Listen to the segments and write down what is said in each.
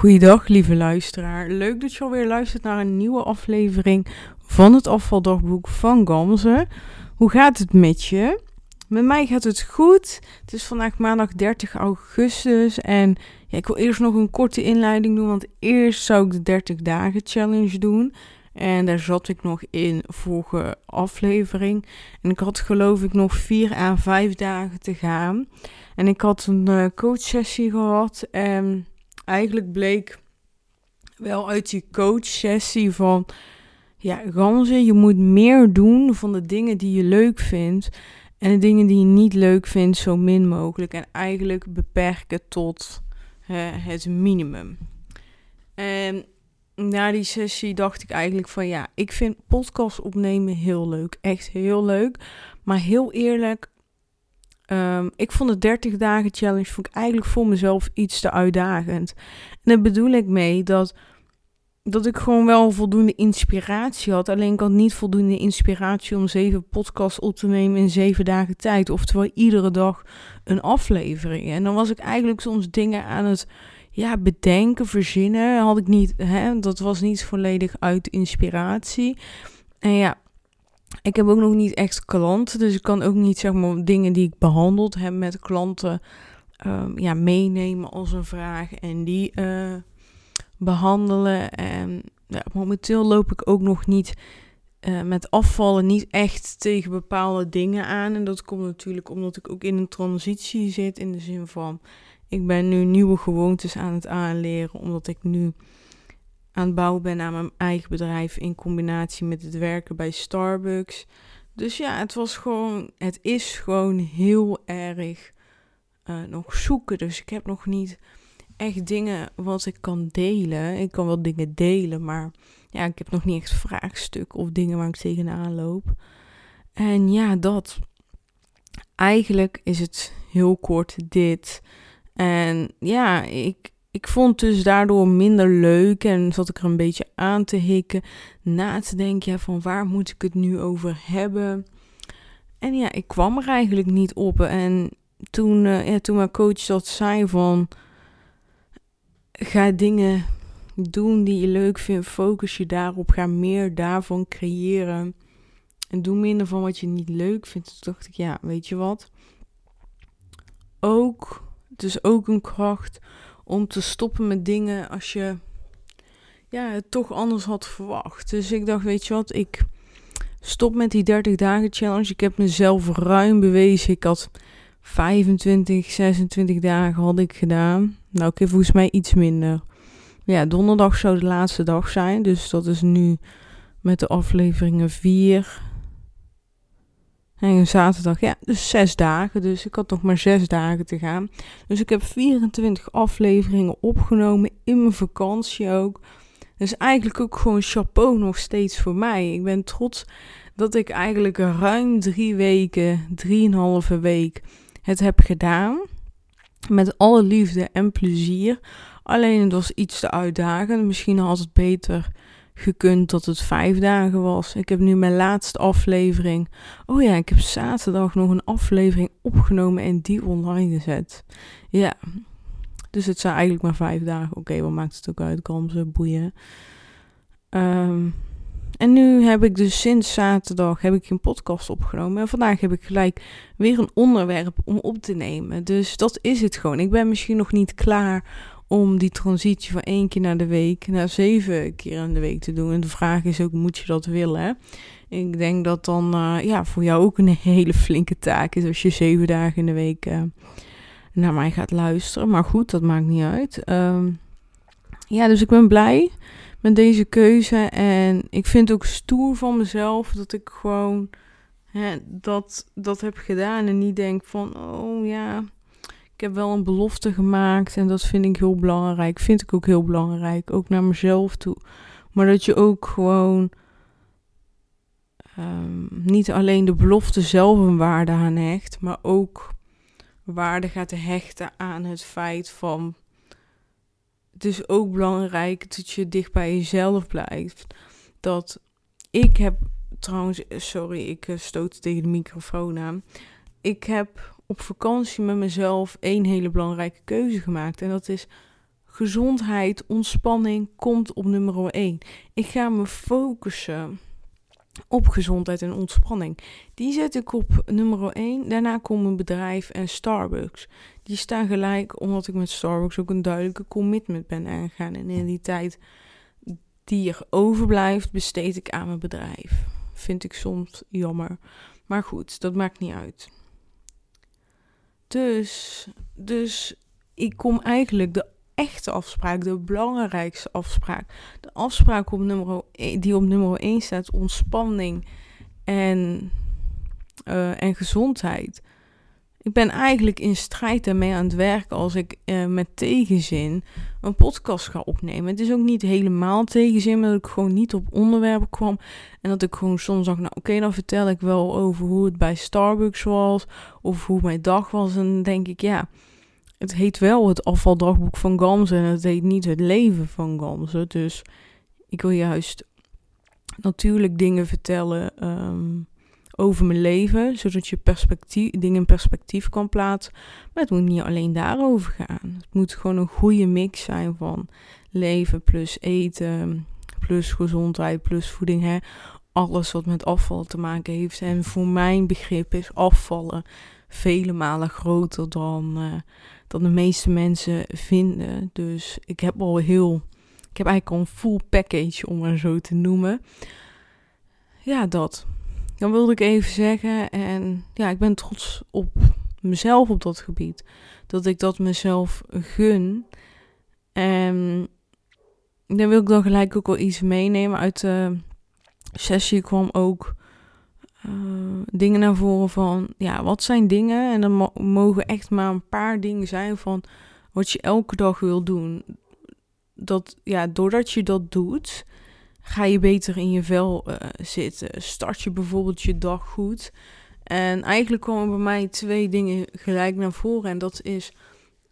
Goeiedag, lieve luisteraar. Leuk dat je alweer luistert naar een nieuwe aflevering van het afvaldagboek van Gamze. Hoe gaat het met je? Met mij gaat het goed. Het is vandaag maandag 30 augustus en ja, ik wil eerst nog een korte inleiding doen, want eerst zou ik de 30 dagen challenge doen. En daar zat ik nog in vorige aflevering. En ik had geloof ik nog 4 à 5 dagen te gaan. En ik had een uh, coachsessie gehad en eigenlijk bleek wel uit die coachsessie van... Ja, Ganze, je moet meer doen van de dingen die je leuk vindt. En de dingen die je niet leuk vindt, zo min mogelijk. En eigenlijk beperken tot het minimum. En na die sessie dacht ik eigenlijk van ja, ik vind podcast opnemen heel leuk. Echt heel leuk. Maar heel eerlijk, Ehm, ik vond de 30 dagen challenge vond ik eigenlijk voor mezelf iets te uitdagend. En daar bedoel ik mee dat, dat ik gewoon wel voldoende inspiratie had. Alleen ik had niet voldoende inspiratie om zeven podcasts op te nemen in zeven dagen tijd. Oftewel iedere dag een aflevering. En dan was ik eigenlijk soms dingen aan het ja, bedenken, verzinnen. Had ik niet, hè, dat was niet volledig uit inspiratie. En ja, ik heb ook nog niet echt klanten, dus ik kan ook niet zeg maar dingen die ik behandeld heb met klanten um, ja, meenemen als een vraag en die uh, behandelen. En ja, momenteel loop ik ook nog niet uh, met afvallen niet echt tegen bepaalde dingen aan. En dat komt natuurlijk omdat ik ook in een transitie zit in de zin van ik ben nu nieuwe gewoontes aan het aanleren, omdat ik nu aan het bouwen ben aan mijn eigen bedrijf in combinatie met het werken bij Starbucks. Dus ja, het was gewoon, het is gewoon heel erg uh, nog zoeken. Dus ik heb nog niet echt dingen wat ik kan delen. Ik kan wel dingen delen, maar ja, ik heb nog niet echt vraagstukken of dingen waar ik tegenaan loop. En ja, dat. Eigenlijk is het heel kort dit. En ja, ik, ik vond dus daardoor minder leuk en zat ik er een beetje aan te hikken, na te denken van waar moet ik het nu over hebben. En ja, ik kwam er eigenlijk niet op. En toen, uh, ja, toen mijn coach dat zei van ga dingen doen die je leuk vindt, focus je daarop, ga meer daarvan creëren. En doe minder van wat je niet leuk vindt. Toen dacht ik, ja, weet je wat? Ook, het is ook een kracht om te stoppen met dingen als je ja, het toch anders had verwacht. Dus ik dacht, weet je wat, ik stop met die 30 dagen challenge. Ik heb mezelf ruim bewezen. Ik had 25, 26 dagen had ik gedaan. Nou, ik heb volgens mij iets minder. Ja, donderdag zou de laatste dag zijn. Dus dat is nu met de afleveringen 4, en zaterdag, ja, dus zes dagen. Dus ik had nog maar zes dagen te gaan. Dus ik heb 24 afleveringen opgenomen in mijn vakantie ook. Dus eigenlijk ook gewoon chapeau nog steeds voor mij. Ik ben trots dat ik eigenlijk ruim drie weken, drieënhalve week het heb gedaan. Met alle liefde en plezier. Alleen het was iets te uitdagend. Misschien had het beter gekund dat het vijf dagen was. Ik heb nu mijn laatste aflevering. Oh ja, ik heb zaterdag nog een aflevering opgenomen en die online gezet. Ja, dus het zijn eigenlijk maar vijf dagen. Oké, wat maakt het ook uit? Kan ze boeien. Ehm, en nu heb ik dus sinds zaterdag heb ik een podcast opgenomen. En vandaag heb ik gelijk weer een onderwerp om op te nemen. Dus dat is het gewoon. Ik ben misschien nog niet klaar om die transitie van één keer naar de week naar zeven keer in de week te doen. En de vraag is ook, moet je dat willen? Ik denk dat dan uh, ja, voor jou ook een hele flinke taak is als je zeven dagen in de week uh, naar mij gaat luisteren. Maar goed, dat maakt niet uit. Um, ja, dus ik ben blij met deze keuze. En ik vind ook stoer van mezelf dat ik gewoon hè, dat, dat heb gedaan. En niet denk van, oh ja, ik heb wel een belofte gemaakt en dat vind ik heel belangrijk. Vind ik ook heel belangrijk, ook naar mezelf toe. Maar dat je ook gewoon um, niet alleen de belofte zelf een waarde aan hecht, maar ook waarde gaat hechten aan het feit van. Het is ook belangrijk dat je dicht bij jezelf blijft. Dat ik heb trouwens, sorry, ik eh, stoot tegen de microfoon aan. Ik heb op vakantie met mezelf één hele belangrijke keuze gemaakt. En dat is gezondheid, ontspanning komt op nummer 1. Ik ga me focussen op gezondheid en ontspanning. Die zet ik op nummer 1. Daarna komt mijn bedrijf en Starbucks. Die staan gelijk omdat ik met Starbucks ook een duidelijke commitment ben aangegaan. En in die tijd die er overblijft, besteed ik aan mijn bedrijf. Vind ik soms jammer. Maar goed, dat maakt niet uit. Dus, dus ik kom eigenlijk de echte afspraak, de belangrijkste afspraak. De afspraak op nummer, e, die op nummer 1 staat, ontspanning en, uh, en gezondheid. Ik ben eigenlijk in strijd daarmee aan het werken als ik uh, met tegenzin een podcast ga opnemen. Het is ook niet helemaal tegenzin, maar dat ik gewoon niet op onderwerpen kwam. En dat ik gewoon soms dacht, nou oké, dan vertel ik wel over hoe het bij Starbucks was. Of hoe mijn dag was. En dan denk ik, ja, het heet wel het afvaldagboek van Gamze en het heet niet het leven van Gamze. Dus ik wil juist natuurlijk dingen vertellen ehm, over mijn leven, zodat je perspectief, dingen in perspectief kan plaatsen. Maar het moet niet alleen daarover gaan. Het moet gewoon een goede mix zijn van leven plus eten, plus gezondheid, plus voeding. Hè? Alles wat met afval te maken heeft. En voor mijn begrip is afvallen vele malen groter dan, uh, dan de meeste mensen vinden. Dus ik heb al heel. Ik heb eigenlijk al een full package, om maar zo te noemen. Ja, dat. Dan wilde ik even zeggen. En ja, ik ben trots op mezelf op dat gebied. Dat ik dat mezelf gun. En dan wil ik dan gelijk ook wel iets meenemen. Uit de sessie kwam ook uh, dingen naar voren van, ja, wat zijn dingen? En dan mogen echt maar een paar dingen zijn van wat je elke dag wil doen. Dat, ja, doordat je dat doet, ga je beter in je vel uh, zitten. Start je bijvoorbeeld je dag goed. En eigenlijk komen bij mij twee dingen gelijk naar voren. En dat is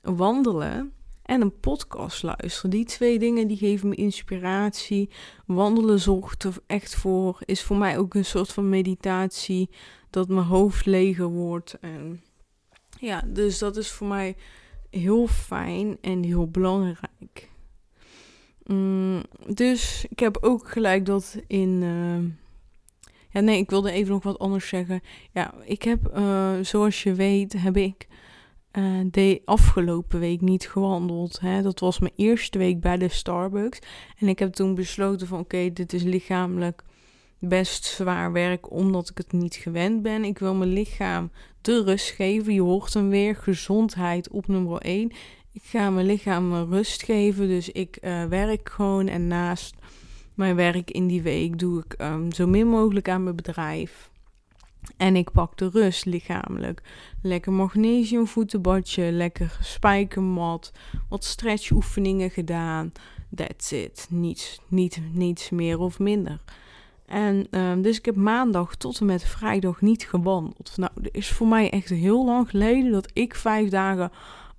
wandelen en een podcast luisteren. Die twee dingen die geven me inspiratie. Wandelen zorgt er echt voor. Is voor mij ook een soort van meditatie. Dat mijn hoofd leger wordt. En ja, dus dat is voor mij heel fijn en heel belangrijk. Mm, dus ik heb ook gelijk dat in. Uh, ja, nee, ik wilde even nog wat anders zeggen. Ja, ik heb, uh, zoals je weet, heb ik uh, de afgelopen week niet gewandeld. Hè. Dat was mijn eerste week bij de Starbucks. En ik heb toen besloten van oké, dit is lichamelijk best zwaar werk omdat ik het niet gewend ben. Ik wil mijn lichaam de rust geven. Je hoort hem weer. Gezondheid op nummer 1. Ik ga mijn lichaam rust geven. Dus ik uh, werk gewoon. En naast mijn werk in die week doe ik um, zo min mogelijk aan mijn bedrijf. En ik pak de rust lichamelijk. Lekker magnesium voetenbadje, lekker spijkermat, wat stretchoefeningen gedaan. That's it. Niets, niet, niets meer of minder. En um, dus ik heb maandag tot en met vrijdag niet gewandeld. Nou, er is voor mij echt heel lang geleden dat ik vijf dagen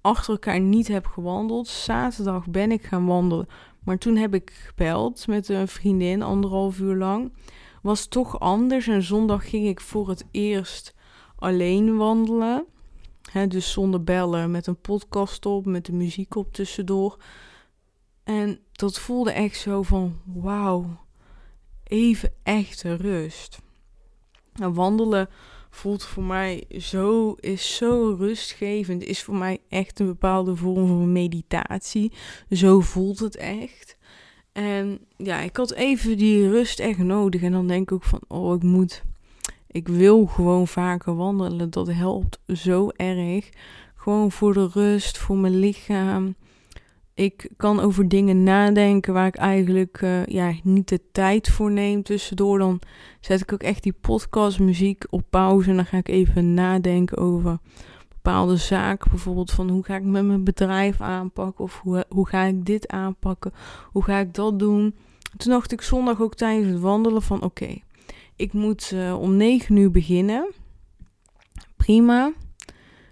achter elkaar niet heb gewandeld. Zaterdag ben ik gaan wandelen. Maar toen heb ik gebeld met een vriendin, anderhalf uur lang was toch anders. En zondag ging ik voor het eerst alleen wandelen. dus zonder bellen, met een podcast op, met de muziek op tussendoor. En dat voelde echt zo van, wauw, even echte rust. En wandelen voelt voor mij zo, is zo rustgevend, is voor mij echt een bepaalde vorm van meditatie. Zo voelt het echt. En ja, ik had even die rust echt nodig. En dan denk ik ook van, oh, ik moet, ik wil gewoon vaker wandelen. Dat helpt zo erg. Gewoon voor de rust, voor mijn lichaam. Ik kan over dingen nadenken waar ik eigenlijk uh, ja, niet de tijd voor neem tussendoor. Dan zet ik ook echt die podcastmuziek op pauze en dan ga ik even nadenken over bepaalde zaken. Bijvoorbeeld van hoe ga ik met mijn bedrijf aanpakken of hoe, hoe ga ik dit aanpakken, hoe ga ik dat doen. Toen dacht ik zondag ook tijdens het wandelen van oké, ik moet uh, om 9 uur beginnen. Prima.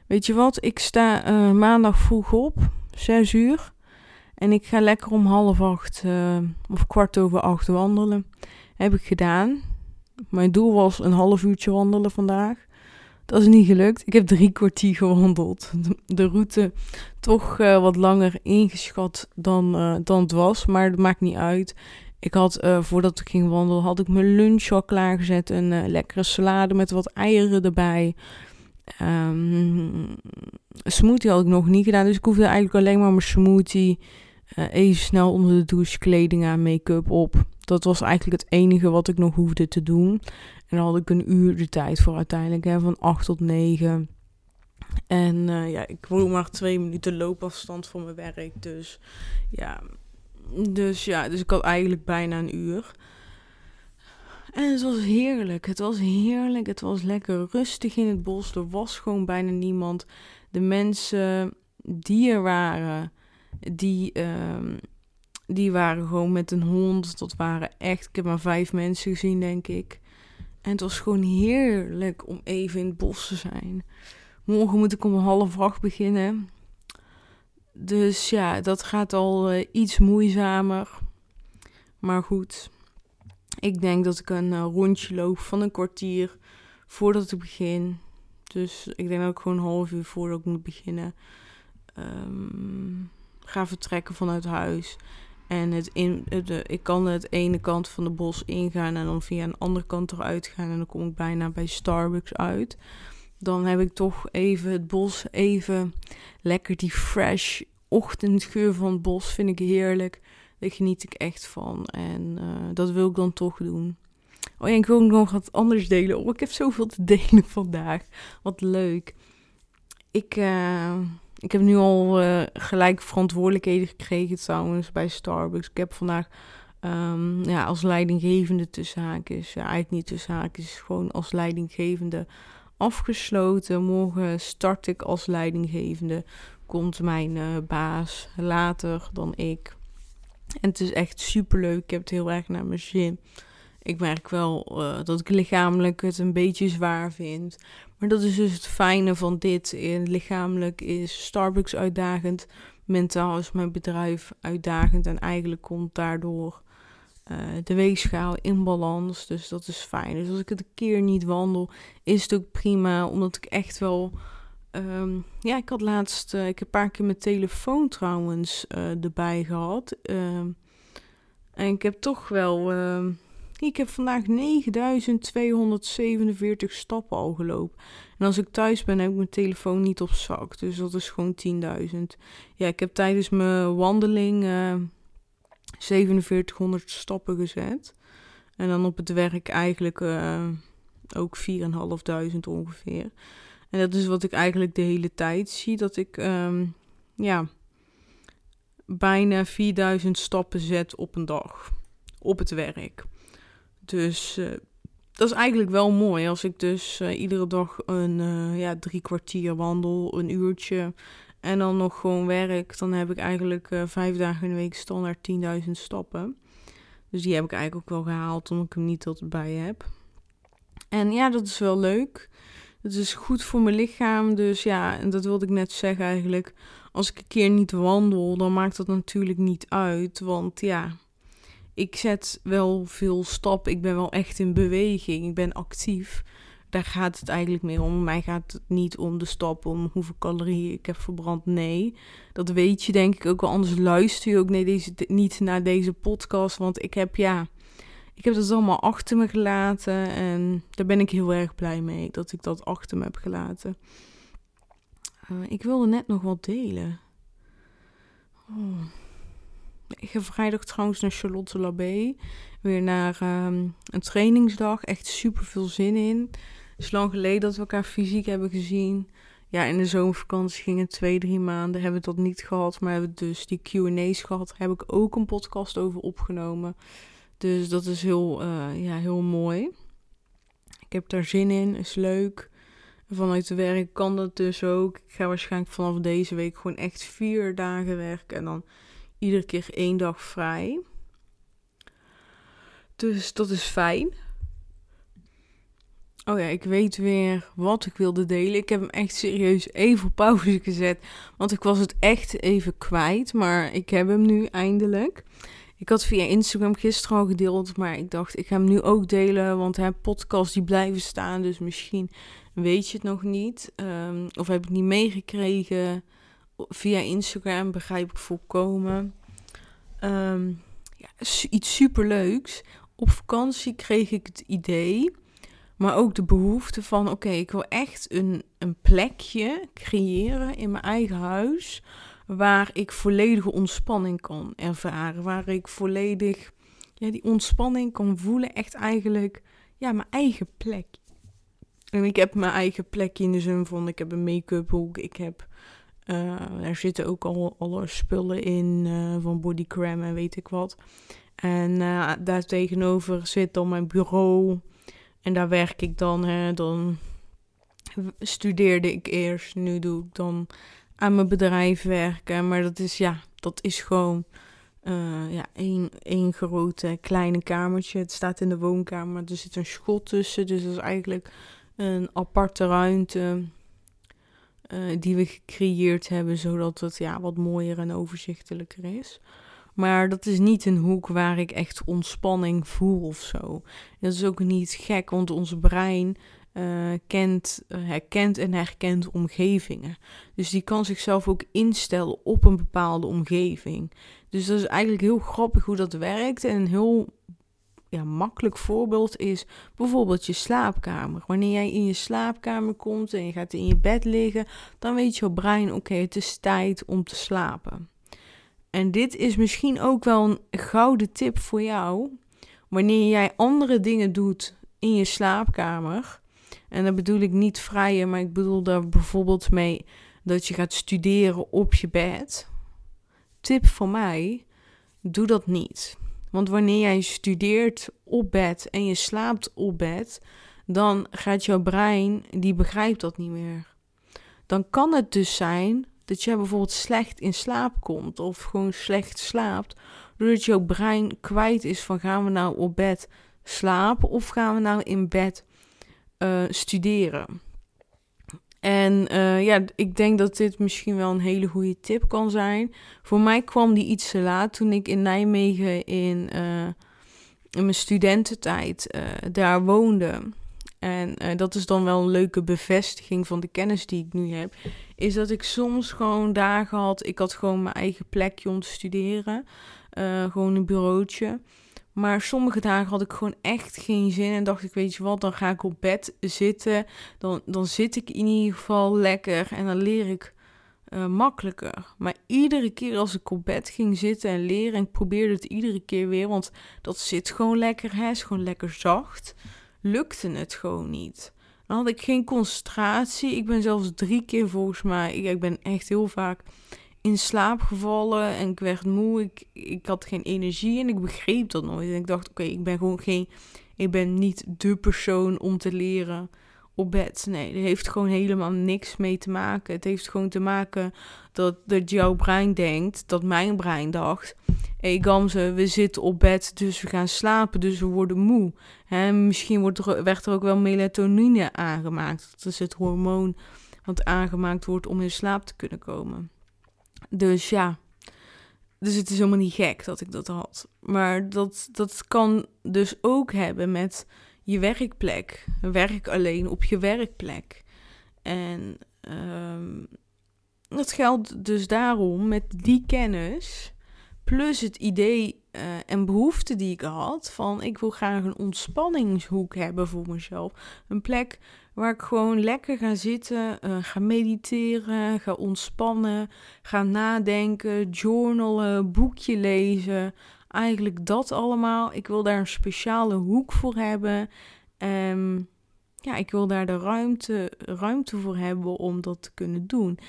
Weet je wat, ik sta uh, maandag vroeg op, 6 uur. En ik ga lekker om half acht uh, of kwart over acht wandelen. Heb ik gedaan. Mijn doel was een half uurtje wandelen vandaag. Dat is niet gelukt. Ik heb drie kwartier gewandeld. De route toch uh, wat langer ingeschat dan, uh, dan het was. Maar dat maakt niet uit. Ik had, voordat ik ging wandelen, had ik mijn lunch al klaargezet. Een lekkere salade met wat eieren erbij. Um, smoothie had ik nog niet gedaan. Dus ik hoefde eigenlijk alleen maar mijn smoothie. Even snel onder de douche, kleding aan, make-up op. Dat was eigenlijk het enige wat ik nog hoefde te doen. En dan had ik een uur de tijd voor uiteindelijk, hè, van 8 tot 9. En uh, ja, ik woon maar twee minuten loopafstand van mijn werk. Dus ja, dus ja, dus ik had eigenlijk bijna een uur. En het was heerlijk. Het was heerlijk. Het was lekker rustig in het bos. Er was gewoon bijna niemand. De mensen die er waren, die, uh, die waren gewoon met een hond. Dat waren echt, ik heb maar vijf mensen gezien, denk ik. En het was gewoon heerlijk om even in het bos te zijn. Morgen moet ik om half acht beginnen. Dus ja, dat gaat al uh, iets moeizamer. Maar goed, ik denk dat ik een uh, rondje loop van een kwartier voordat ik begin. Dus ik denk dat ik gewoon een half uur voordat ik moet beginnen um, ga vertrekken vanuit huis. En het in, de, ik kan het ene kant van de bos ingaan en dan via een andere kant eruit gaan. En dan kom ik bijna bij Starbucks uit. Dan heb ik toch even het bos, even lekker die fresh ochtendgeur van het bos. Vind ik heerlijk. Daar geniet ik echt van. En uh, dat wil ik dan toch doen. Oh ja, ik wil nog wat anders delen. Oh, ik heb zoveel te delen vandaag. Wat leuk. Ik... Uh, ik heb nu al uh, gelijk verantwoordelijkheden gekregen trouwens bij Starbucks. Ik heb vandaag um, ja, als leidinggevende tussen haakjes, ja, eigenlijk niet tussen haakjes, gewoon als leidinggevende afgesloten. Morgen start ik als leidinggevende. Komt mijn uh, baas later dan ik. En het is echt super leuk. Ik heb het heel erg naar mijn zin. Ik merk wel uh, dat ik lichamelijk het een beetje zwaar vind. Maar dat is dus het fijne van dit. Lichamelijk is Starbucks uitdagend. Mentaal is mijn bedrijf uitdagend. En eigenlijk komt daardoor uh, de weegschaal in balans. Dus dat is fijn. Dus als ik het een keer niet wandel, is het ook prima. Omdat ik echt wel. Um, ja, ik had laatst. Uh, ik heb een paar keer mijn telefoon trouwens erbij gehad. Ehm, en ik heb toch wel. Ehm, ik heb vandaag 9247 stappen al gelopen. En als ik thuis ben, heb ik mijn telefoon niet op zak. Dus dat is gewoon 10.000. Ja, ik heb tijdens mijn wandeling uh, eh, 4700 stappen gezet. En dan op het werk eigenlijk uh, ook 4.500 ongeveer. En dat is wat ik eigenlijk de hele tijd zie. Dat ik um, ja, bijna 4000 stappen zet op een dag. Op het werk. Dus uh, dat is eigenlijk wel mooi. Als ik dus uh, iedere dag een uh, ja, drie kwartier wandel, een uurtje. En dan nog gewoon werk. Dan heb ik eigenlijk vijf dagen in de week standaard 10.000 stappen. Dus die heb ik eigenlijk ook wel gehaald, omdat ik hem niet tot bij heb. En ja, dat is wel leuk. Het is goed voor mijn lichaam. Dus ja, en dat wilde ik net zeggen eigenlijk. Als ik een keer niet wandel, dan maakt dat natuurlijk niet uit. Want ja, ik zet wel veel stap. Ik ben wel echt in beweging. Ik ben actief. Daar gaat het eigenlijk meer om. Mij gaat het niet om de stap, om hoeveel calorieën ik heb verbrand. Nee, dat weet je denk ik ook wel. Anders luister je ook nee, deze, niet naar deze podcast. Want ik heb ja, ik heb dat allemaal achter me gelaten. En daar ben ik heel erg blij mee dat ik dat achter me heb gelaten. Uh, ik wilde net nog wat delen. Oh. Ik ga vrijdag trouwens naar Charlotte Labé. Weer naar um, een trainingsdag. Echt super veel zin in. Het is lang geleden dat we elkaar fysiek hebben gezien. Ja, in de zomervakantie gingen twee, drie maanden. Hebben we dat niet gehad. Maar hebben dus die QA's gehad. Daar heb ik ook een podcast over opgenomen. Dus dat is heel, uh, ja, heel mooi. Ik heb daar zin in. Is leuk. Vanuit de werk kan dat dus ook. Ik ga waarschijnlijk vanaf deze week gewoon echt vier dagen werken. En dan iedere keer één dag vrij. Dus dat is fijn. Oh ja, ik weet weer wat ik wilde delen. Ik heb hem echt serieus even op pauze gezet. Want ik was het echt even kwijt. Maar ik heb hem nu eindelijk. Ik had via Instagram gisteren al gedeeld, maar ik dacht, ik ga hem nu ook delen, want hè, podcasts die blijven staan, dus misschien weet je het nog niet. Um, of heb ik niet meegekregen via Instagram, begrijp ik volkomen. Um, ja, iets superleuks. Op vakantie kreeg ik het idee, maar ook de behoefte van: oké, ik wil echt een, een plekje creëren in mijn eigen huis. Waar ik volledige ontspanning kan ervaren. Waar ik volledig ja, die ontspanning kan voelen. Echt eigenlijk ja, mijn eigen plek. En ik heb mijn eigen plekje in de zin van: ik heb een make-up hoek. Ik heb. Uh, er zitten ook al alle spullen in uh, van bodycram en weet ik wat. En uh, daar tegenover zit dan mijn bureau. En daar werk ik dan. Hè, dan studeerde ik eerst. Nu doe ik dan aan mijn bedrijf werken. Maar dat is ja, dat is gewoon ja, één, één grote kleine kamertje. Het staat in de woonkamer. Er zit een schot tussen. Dus dat is eigenlijk een aparte ruimte. Uh, die we gecreëerd hebben, zodat het ja, wat mooier en overzichtelijker is. Maar dat is niet een hoek waar ik echt ontspanning voel of zo. Dat is ook niet gek, want ons brein uh, kent, uh, herkent en herkent omgevingen. Dus die kan zichzelf ook instellen op een bepaalde omgeving. Dus dat is eigenlijk heel grappig hoe dat werkt. En heel ja, makkelijk voorbeeld is bijvoorbeeld je slaapkamer. Wanneer jij in je slaapkamer komt en je gaat in je bed liggen, dan weet je brein: oké, het is tijd om te slapen. En dit is misschien ook wel een gouden tip voor jou. Wanneer jij andere dingen doet in je slaapkamer. En dan bedoel ik niet vrije, maar ik bedoel daar bijvoorbeeld mee dat je gaat studeren op je bed. Tip van mij: doe dat niet. Want wanneer jij studeert op bed en je slaapt op bed, dan gaat jouw brein, die begrijpt dat niet meer. Dan kan het dus zijn dat jij bijvoorbeeld slecht in slaap komt of gewoon slecht slaapt, doordat jouw brein kwijt is van gaan we nou op bed slapen of gaan we nou in bed uh, studeren. En uh, ja, ik denk dat dit misschien wel een hele goede tip kan zijn. Voor mij kwam die iets te laat toen ik in Nijmegen in, uh, in mijn studententijd daar woonde. En dat is dan wel een leuke bevestiging van de kennis die ik nu heb is dat ik soms gewoon dagen had. Ik had gewoon mijn eigen plekje om te studeren. Gewoon een bureautje. Maar sommige dagen had ik gewoon echt geen zin. En dacht ik, weet je wat, dan ga ik op bed zitten. Dan, dan zit ik in ieder geval lekker. En dan leer ik uh, makkelijker. Maar iedere keer als ik op bed ging zitten en leren. En ik probeerde het iedere keer weer. Want dat zit gewoon lekker, hè. Is gewoon lekker zacht. Lukte het gewoon niet. Dan had ik geen concentratie. Ik ben zelfs drie keer volgens mij. Ik, ik ben echt heel vaak in slaap gevallen en ik werd moe. Ik, ik had geen energie en ik begreep dat nooit. En ik dacht, oké, ik ben gewoon geen. Ik ben niet de persoon om te leren op bed. Nee, dat heeft gewoon helemaal niks mee te maken. Het heeft gewoon te maken dat, dat jouw brein denkt, dat mijn brein dacht hey Gamze, we zitten op bed, dus we gaan slapen, dus we worden moe. Hè, misschien wordt er, werd er ook wel melatonine aangemaakt. Dat is het hormoon wat aangemaakt wordt om in slaap te kunnen komen. Dus ja, dus het is helemaal niet gek dat ik dat had. Maar dat, dat kan dus ook hebben met je werkplek. Werk alleen op je werkplek. En um, dat geldt dus daarom met die kennis Plus het idee uh, en behoefte die ik had van ik wil graag een ontspanningshoek hebben voor mezelf. Een plek waar ik gewoon lekker ga zitten, uh, ga mediteren, ga ontspannen, ga nadenken, journalen, boekje lezen. Eigenlijk dat allemaal. Ik wil daar een speciale hoek voor hebben. Um, ja, ik wil daar de ruimte, ruimte voor hebben om dat te kunnen doen.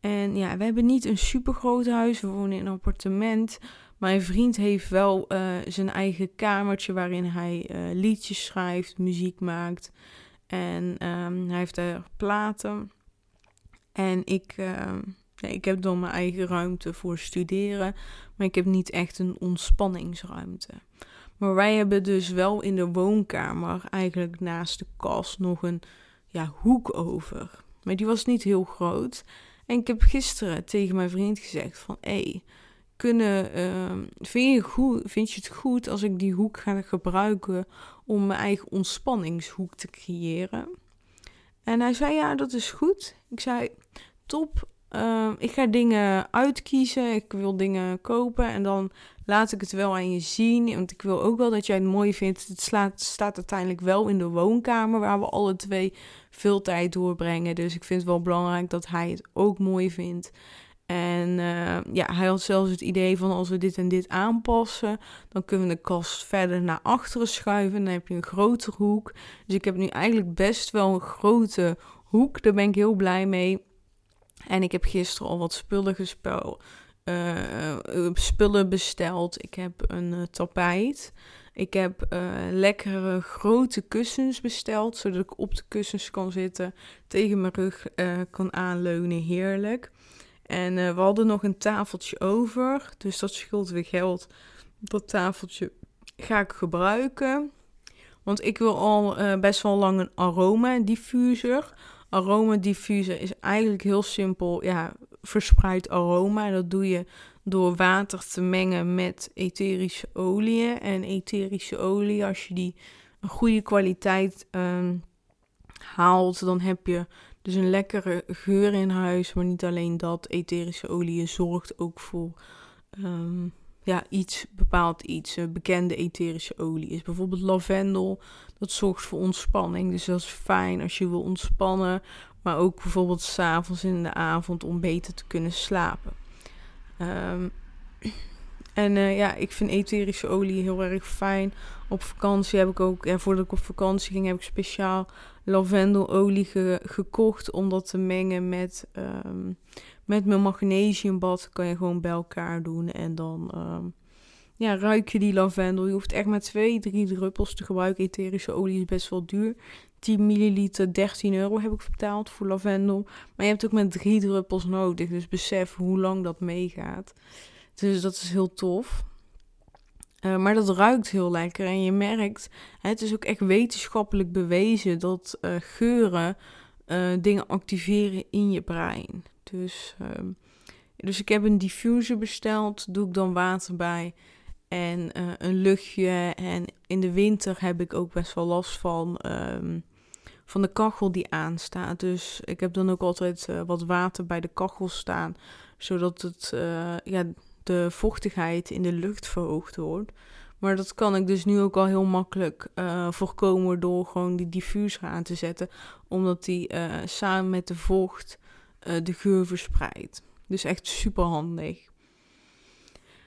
En ja, we hebben niet een super groot huis. We wonen in een appartement. Mijn vriend heeft wel uh, zijn eigen kamertje waarin hij uh, liedjes schrijft, muziek maakt. En um, hij heeft daar platen. En ik, nee, ik heb dan mijn eigen ruimte voor studeren. Maar ik heb niet echt een ontspanningsruimte. Maar wij hebben dus wel in de woonkamer, eigenlijk naast de kast, nog een ja, hoek over. Maar die was niet heel groot. En ik heb gisteren tegen mijn vriend gezegd van... hé, hey, kunnen, ehm, vind, je goed, vind je het goed als ik die hoek ga gebruiken om mijn eigen ontspanningshoek te creëren? En hij zei, ja, dat is goed. Ik zei, top, ehm, ik ga dingen uitkiezen, ik wil dingen kopen en dan laat ik het wel aan je zien. Want ik wil ook wel dat jij het mooi vindt. Het slaat, staat uiteindelijk wel in de woonkamer waar we alle twee veel tijd doorbrengen. Dus ik vind het wel belangrijk dat hij het ook mooi vindt. En uh, ja, hij had zelfs het idee van als we dit en dit aanpassen, dan kunnen we de kast verder naar achteren schuiven. Dan heb je een grotere hoek. Dus ik heb nu eigenlijk best wel een grote hoek. Daar ben ik heel blij mee. En ik heb gisteren al wat spullen gespeeld. Uh, spullen besteld. Ik heb een tapijt. Ik heb lekkere grote kussens besteld, zodat ik op de kussens kan zitten, tegen mijn rug kan aanleunen. Heerlijk. En we hadden nog een tafeltje over, dus dat scheelt weer geld. Dat tafeltje ga ik gebruiken. Want ik wil al best wel lang een aroma diffuser. Aroma diffuser is eigenlijk heel simpel. Ja, verspreid aroma. Dat doe je door water te mengen met etherische oliën. En etherische olie, als je die een goede kwaliteit um, haalt, dan heb je dus een lekkere geur in huis. Maar niet alleen dat, etherische olie zorgt ook voor um, ja, iets, bepaald iets. bekende etherische olie is bijvoorbeeld lavendel. Dat zorgt voor ontspanning. Dus dat is fijn als je wil ontspannen. Maar ook bijvoorbeeld s'avonds in de avond om beter te kunnen slapen. Um, en uh, ja, ik vind etherische olie heel erg fijn. Op vakantie heb ik ook, ja, voordat ik op vakantie ging, heb ik speciaal lavendelolie ge gekocht om dat te mengen met, um, met mijn magnesiumbad. Kan je gewoon bij elkaar doen en dan um, ja, ruik je die lavendel. Je hoeft echt maar twee, drie druppels te gebruiken. Etherische olie is best wel duur. 10 milliliter, 13 euro heb ik betaald voor lavendel. Maar je hebt ook met drie druppels nodig. Dus besef hoe lang dat meegaat. Dus dat is heel tof. Uh, maar dat ruikt heel lekker. En je merkt, het is ook echt wetenschappelijk bewezen dat uh, geuren uh, dingen activeren in je brein. Dus, ehm, dus ik heb een diffuser besteld. Doe ik dan water bij. En een luchtje. En in de winter heb ik ook best wel last van. Um, van de kachel die aanstaat. Dus ik heb dan ook altijd wat water bij de kachel staan, zodat het, ja, de vochtigheid in de lucht verhoogd wordt. Maar dat kan ik dus nu ook al heel makkelijk uh, voorkomen door gewoon die diffuser aan te zetten, omdat die samen met de vocht de geur verspreidt. Dus echt super handig.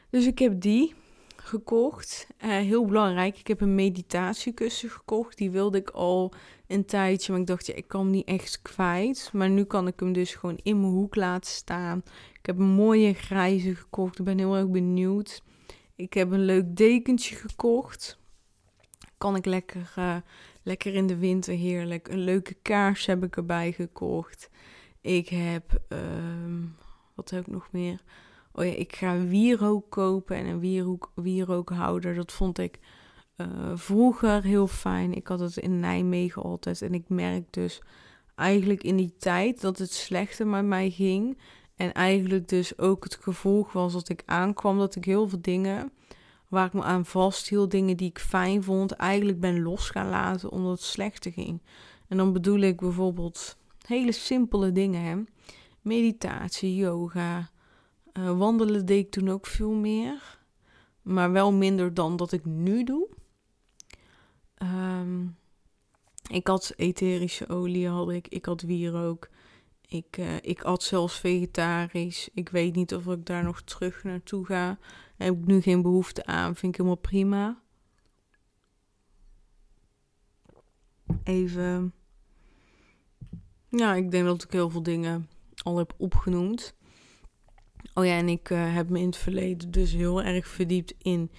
Dus ik heb die gekocht. Heel belangrijk, ik heb een meditatiekussen gekocht. Die wilde ik al een tijdje, maar ik dacht, ja, ik kan niet echt kwijt. Maar nu kan ik hem dus gewoon in mijn hoek laten staan. Ik heb een mooie grijze gekocht. Ik ben heel erg benieuwd. Ik heb een leuk dekentje gekocht. Kan ik lekker, uh, lekker in de winter heerlijk. Een leuke kaars heb ik erbij gekocht. Ik heb, uh, wat heb ik nog meer? oh ja, ik ga wierook kopen en een wierook, wierookhouder. Dat vond ik uh, vroeger heel fijn. Ik had het in Nijmegen altijd. En ik merk dus eigenlijk in die tijd dat het slechter met mij ging. En eigenlijk dus ook het gevolg was dat ik aankwam dat ik heel veel dingen waar ik me aan vasthield, dingen die ik fijn vond, eigenlijk ben los gaan laten omdat het slechter ging. En dan bedoel ik bijvoorbeeld hele simpele dingen, hè? meditatie, yoga, uh, wandelen deed ik toen ook veel meer. Maar wel minder dan dat ik nu doe. Um, ik had etherische olie, had ik. Ik had wierook. Ik, uh, ik at zelfs vegetarisch. Ik weet niet of ik daar nog terug naartoe ga. Daar heb ik nu geen behoefte aan. Vind ik helemaal prima. Even. Ja, ik denk dat ik heel veel dingen al heb opgenoemd. Oh ja, en ik uh, heb me in het verleden dus heel erg verdiept in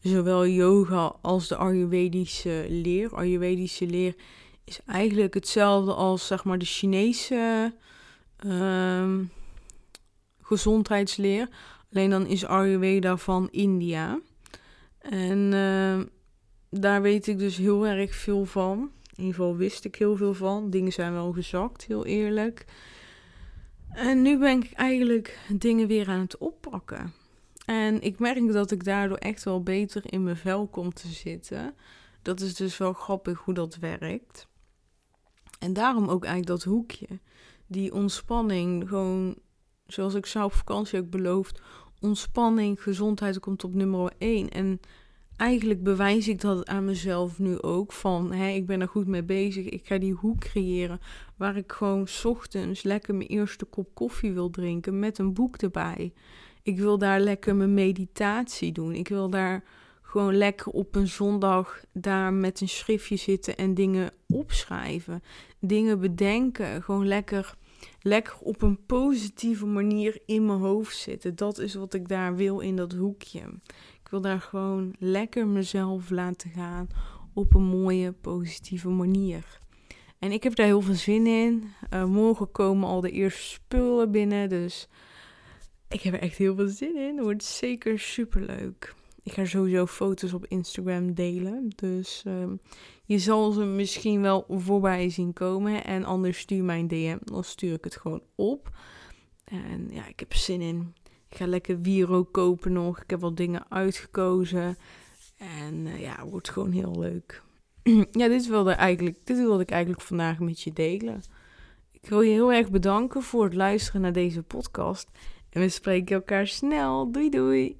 zowel yoga als de Ayurvedische leer. Ayurvedische leer is eigenlijk hetzelfde als zeg maar de Chinese uh, gezondheidsleer. Alleen dan is Ayurveda van India. En uh, daar weet ik dus heel erg veel van. In ieder geval wist ik heel veel van. Dingen zijn wel gezakt, heel eerlijk. En nu ben ik eigenlijk dingen weer aan het oppakken. En ik merk dat ik daardoor echt wel beter in mijn vel kom te zitten. Dat is dus wel grappig hoe dat werkt. En daarom ook eigenlijk dat hoekje. Die ontspanning, gewoon zoals ik zou op vakantie ook beloofd. Ontspanning, gezondheid komt op nummer 1. En eigenlijk bewijs ik dat aan mezelf nu ook. Van hé, ik ben er goed mee bezig. Ik ga die hoek creëren waar ik gewoon ochtends lekker mijn eerste kop koffie wil drinken met een boek erbij. Ik wil daar lekker mijn meditatie doen. Ik wil daar gewoon lekker op een zondag daar met een schriftje zitten en dingen opschrijven. Dingen bedenken. Gewoon lekker, lekker op een positieve manier in mijn hoofd zitten. Dat is wat ik daar wil in dat hoekje. Ik wil daar gewoon lekker mezelf laten gaan op een mooie, positieve manier. En ik heb daar heel veel zin in. Uh, morgen komen al de eerste spullen binnen. Dus ik heb er echt heel veel zin in. Het wordt zeker super leuk. Ik ga sowieso foto's op Instagram delen. Dus uh, je zal ze misschien wel voorbij zien komen. En anders stuur mijn DM. Dan stuur ik het gewoon op. En ja, ik heb zin in. Ik ga lekker Wiro kopen nog. Ik heb wat dingen uitgekozen. En uh, ja, wordt gewoon heel leuk. ja, dit wilde, eigenlijk, dit wilde ik eigenlijk vandaag met je delen. Ik wil je heel erg bedanken voor het luisteren naar deze podcast. En we spreken elkaar snel. Doei doei!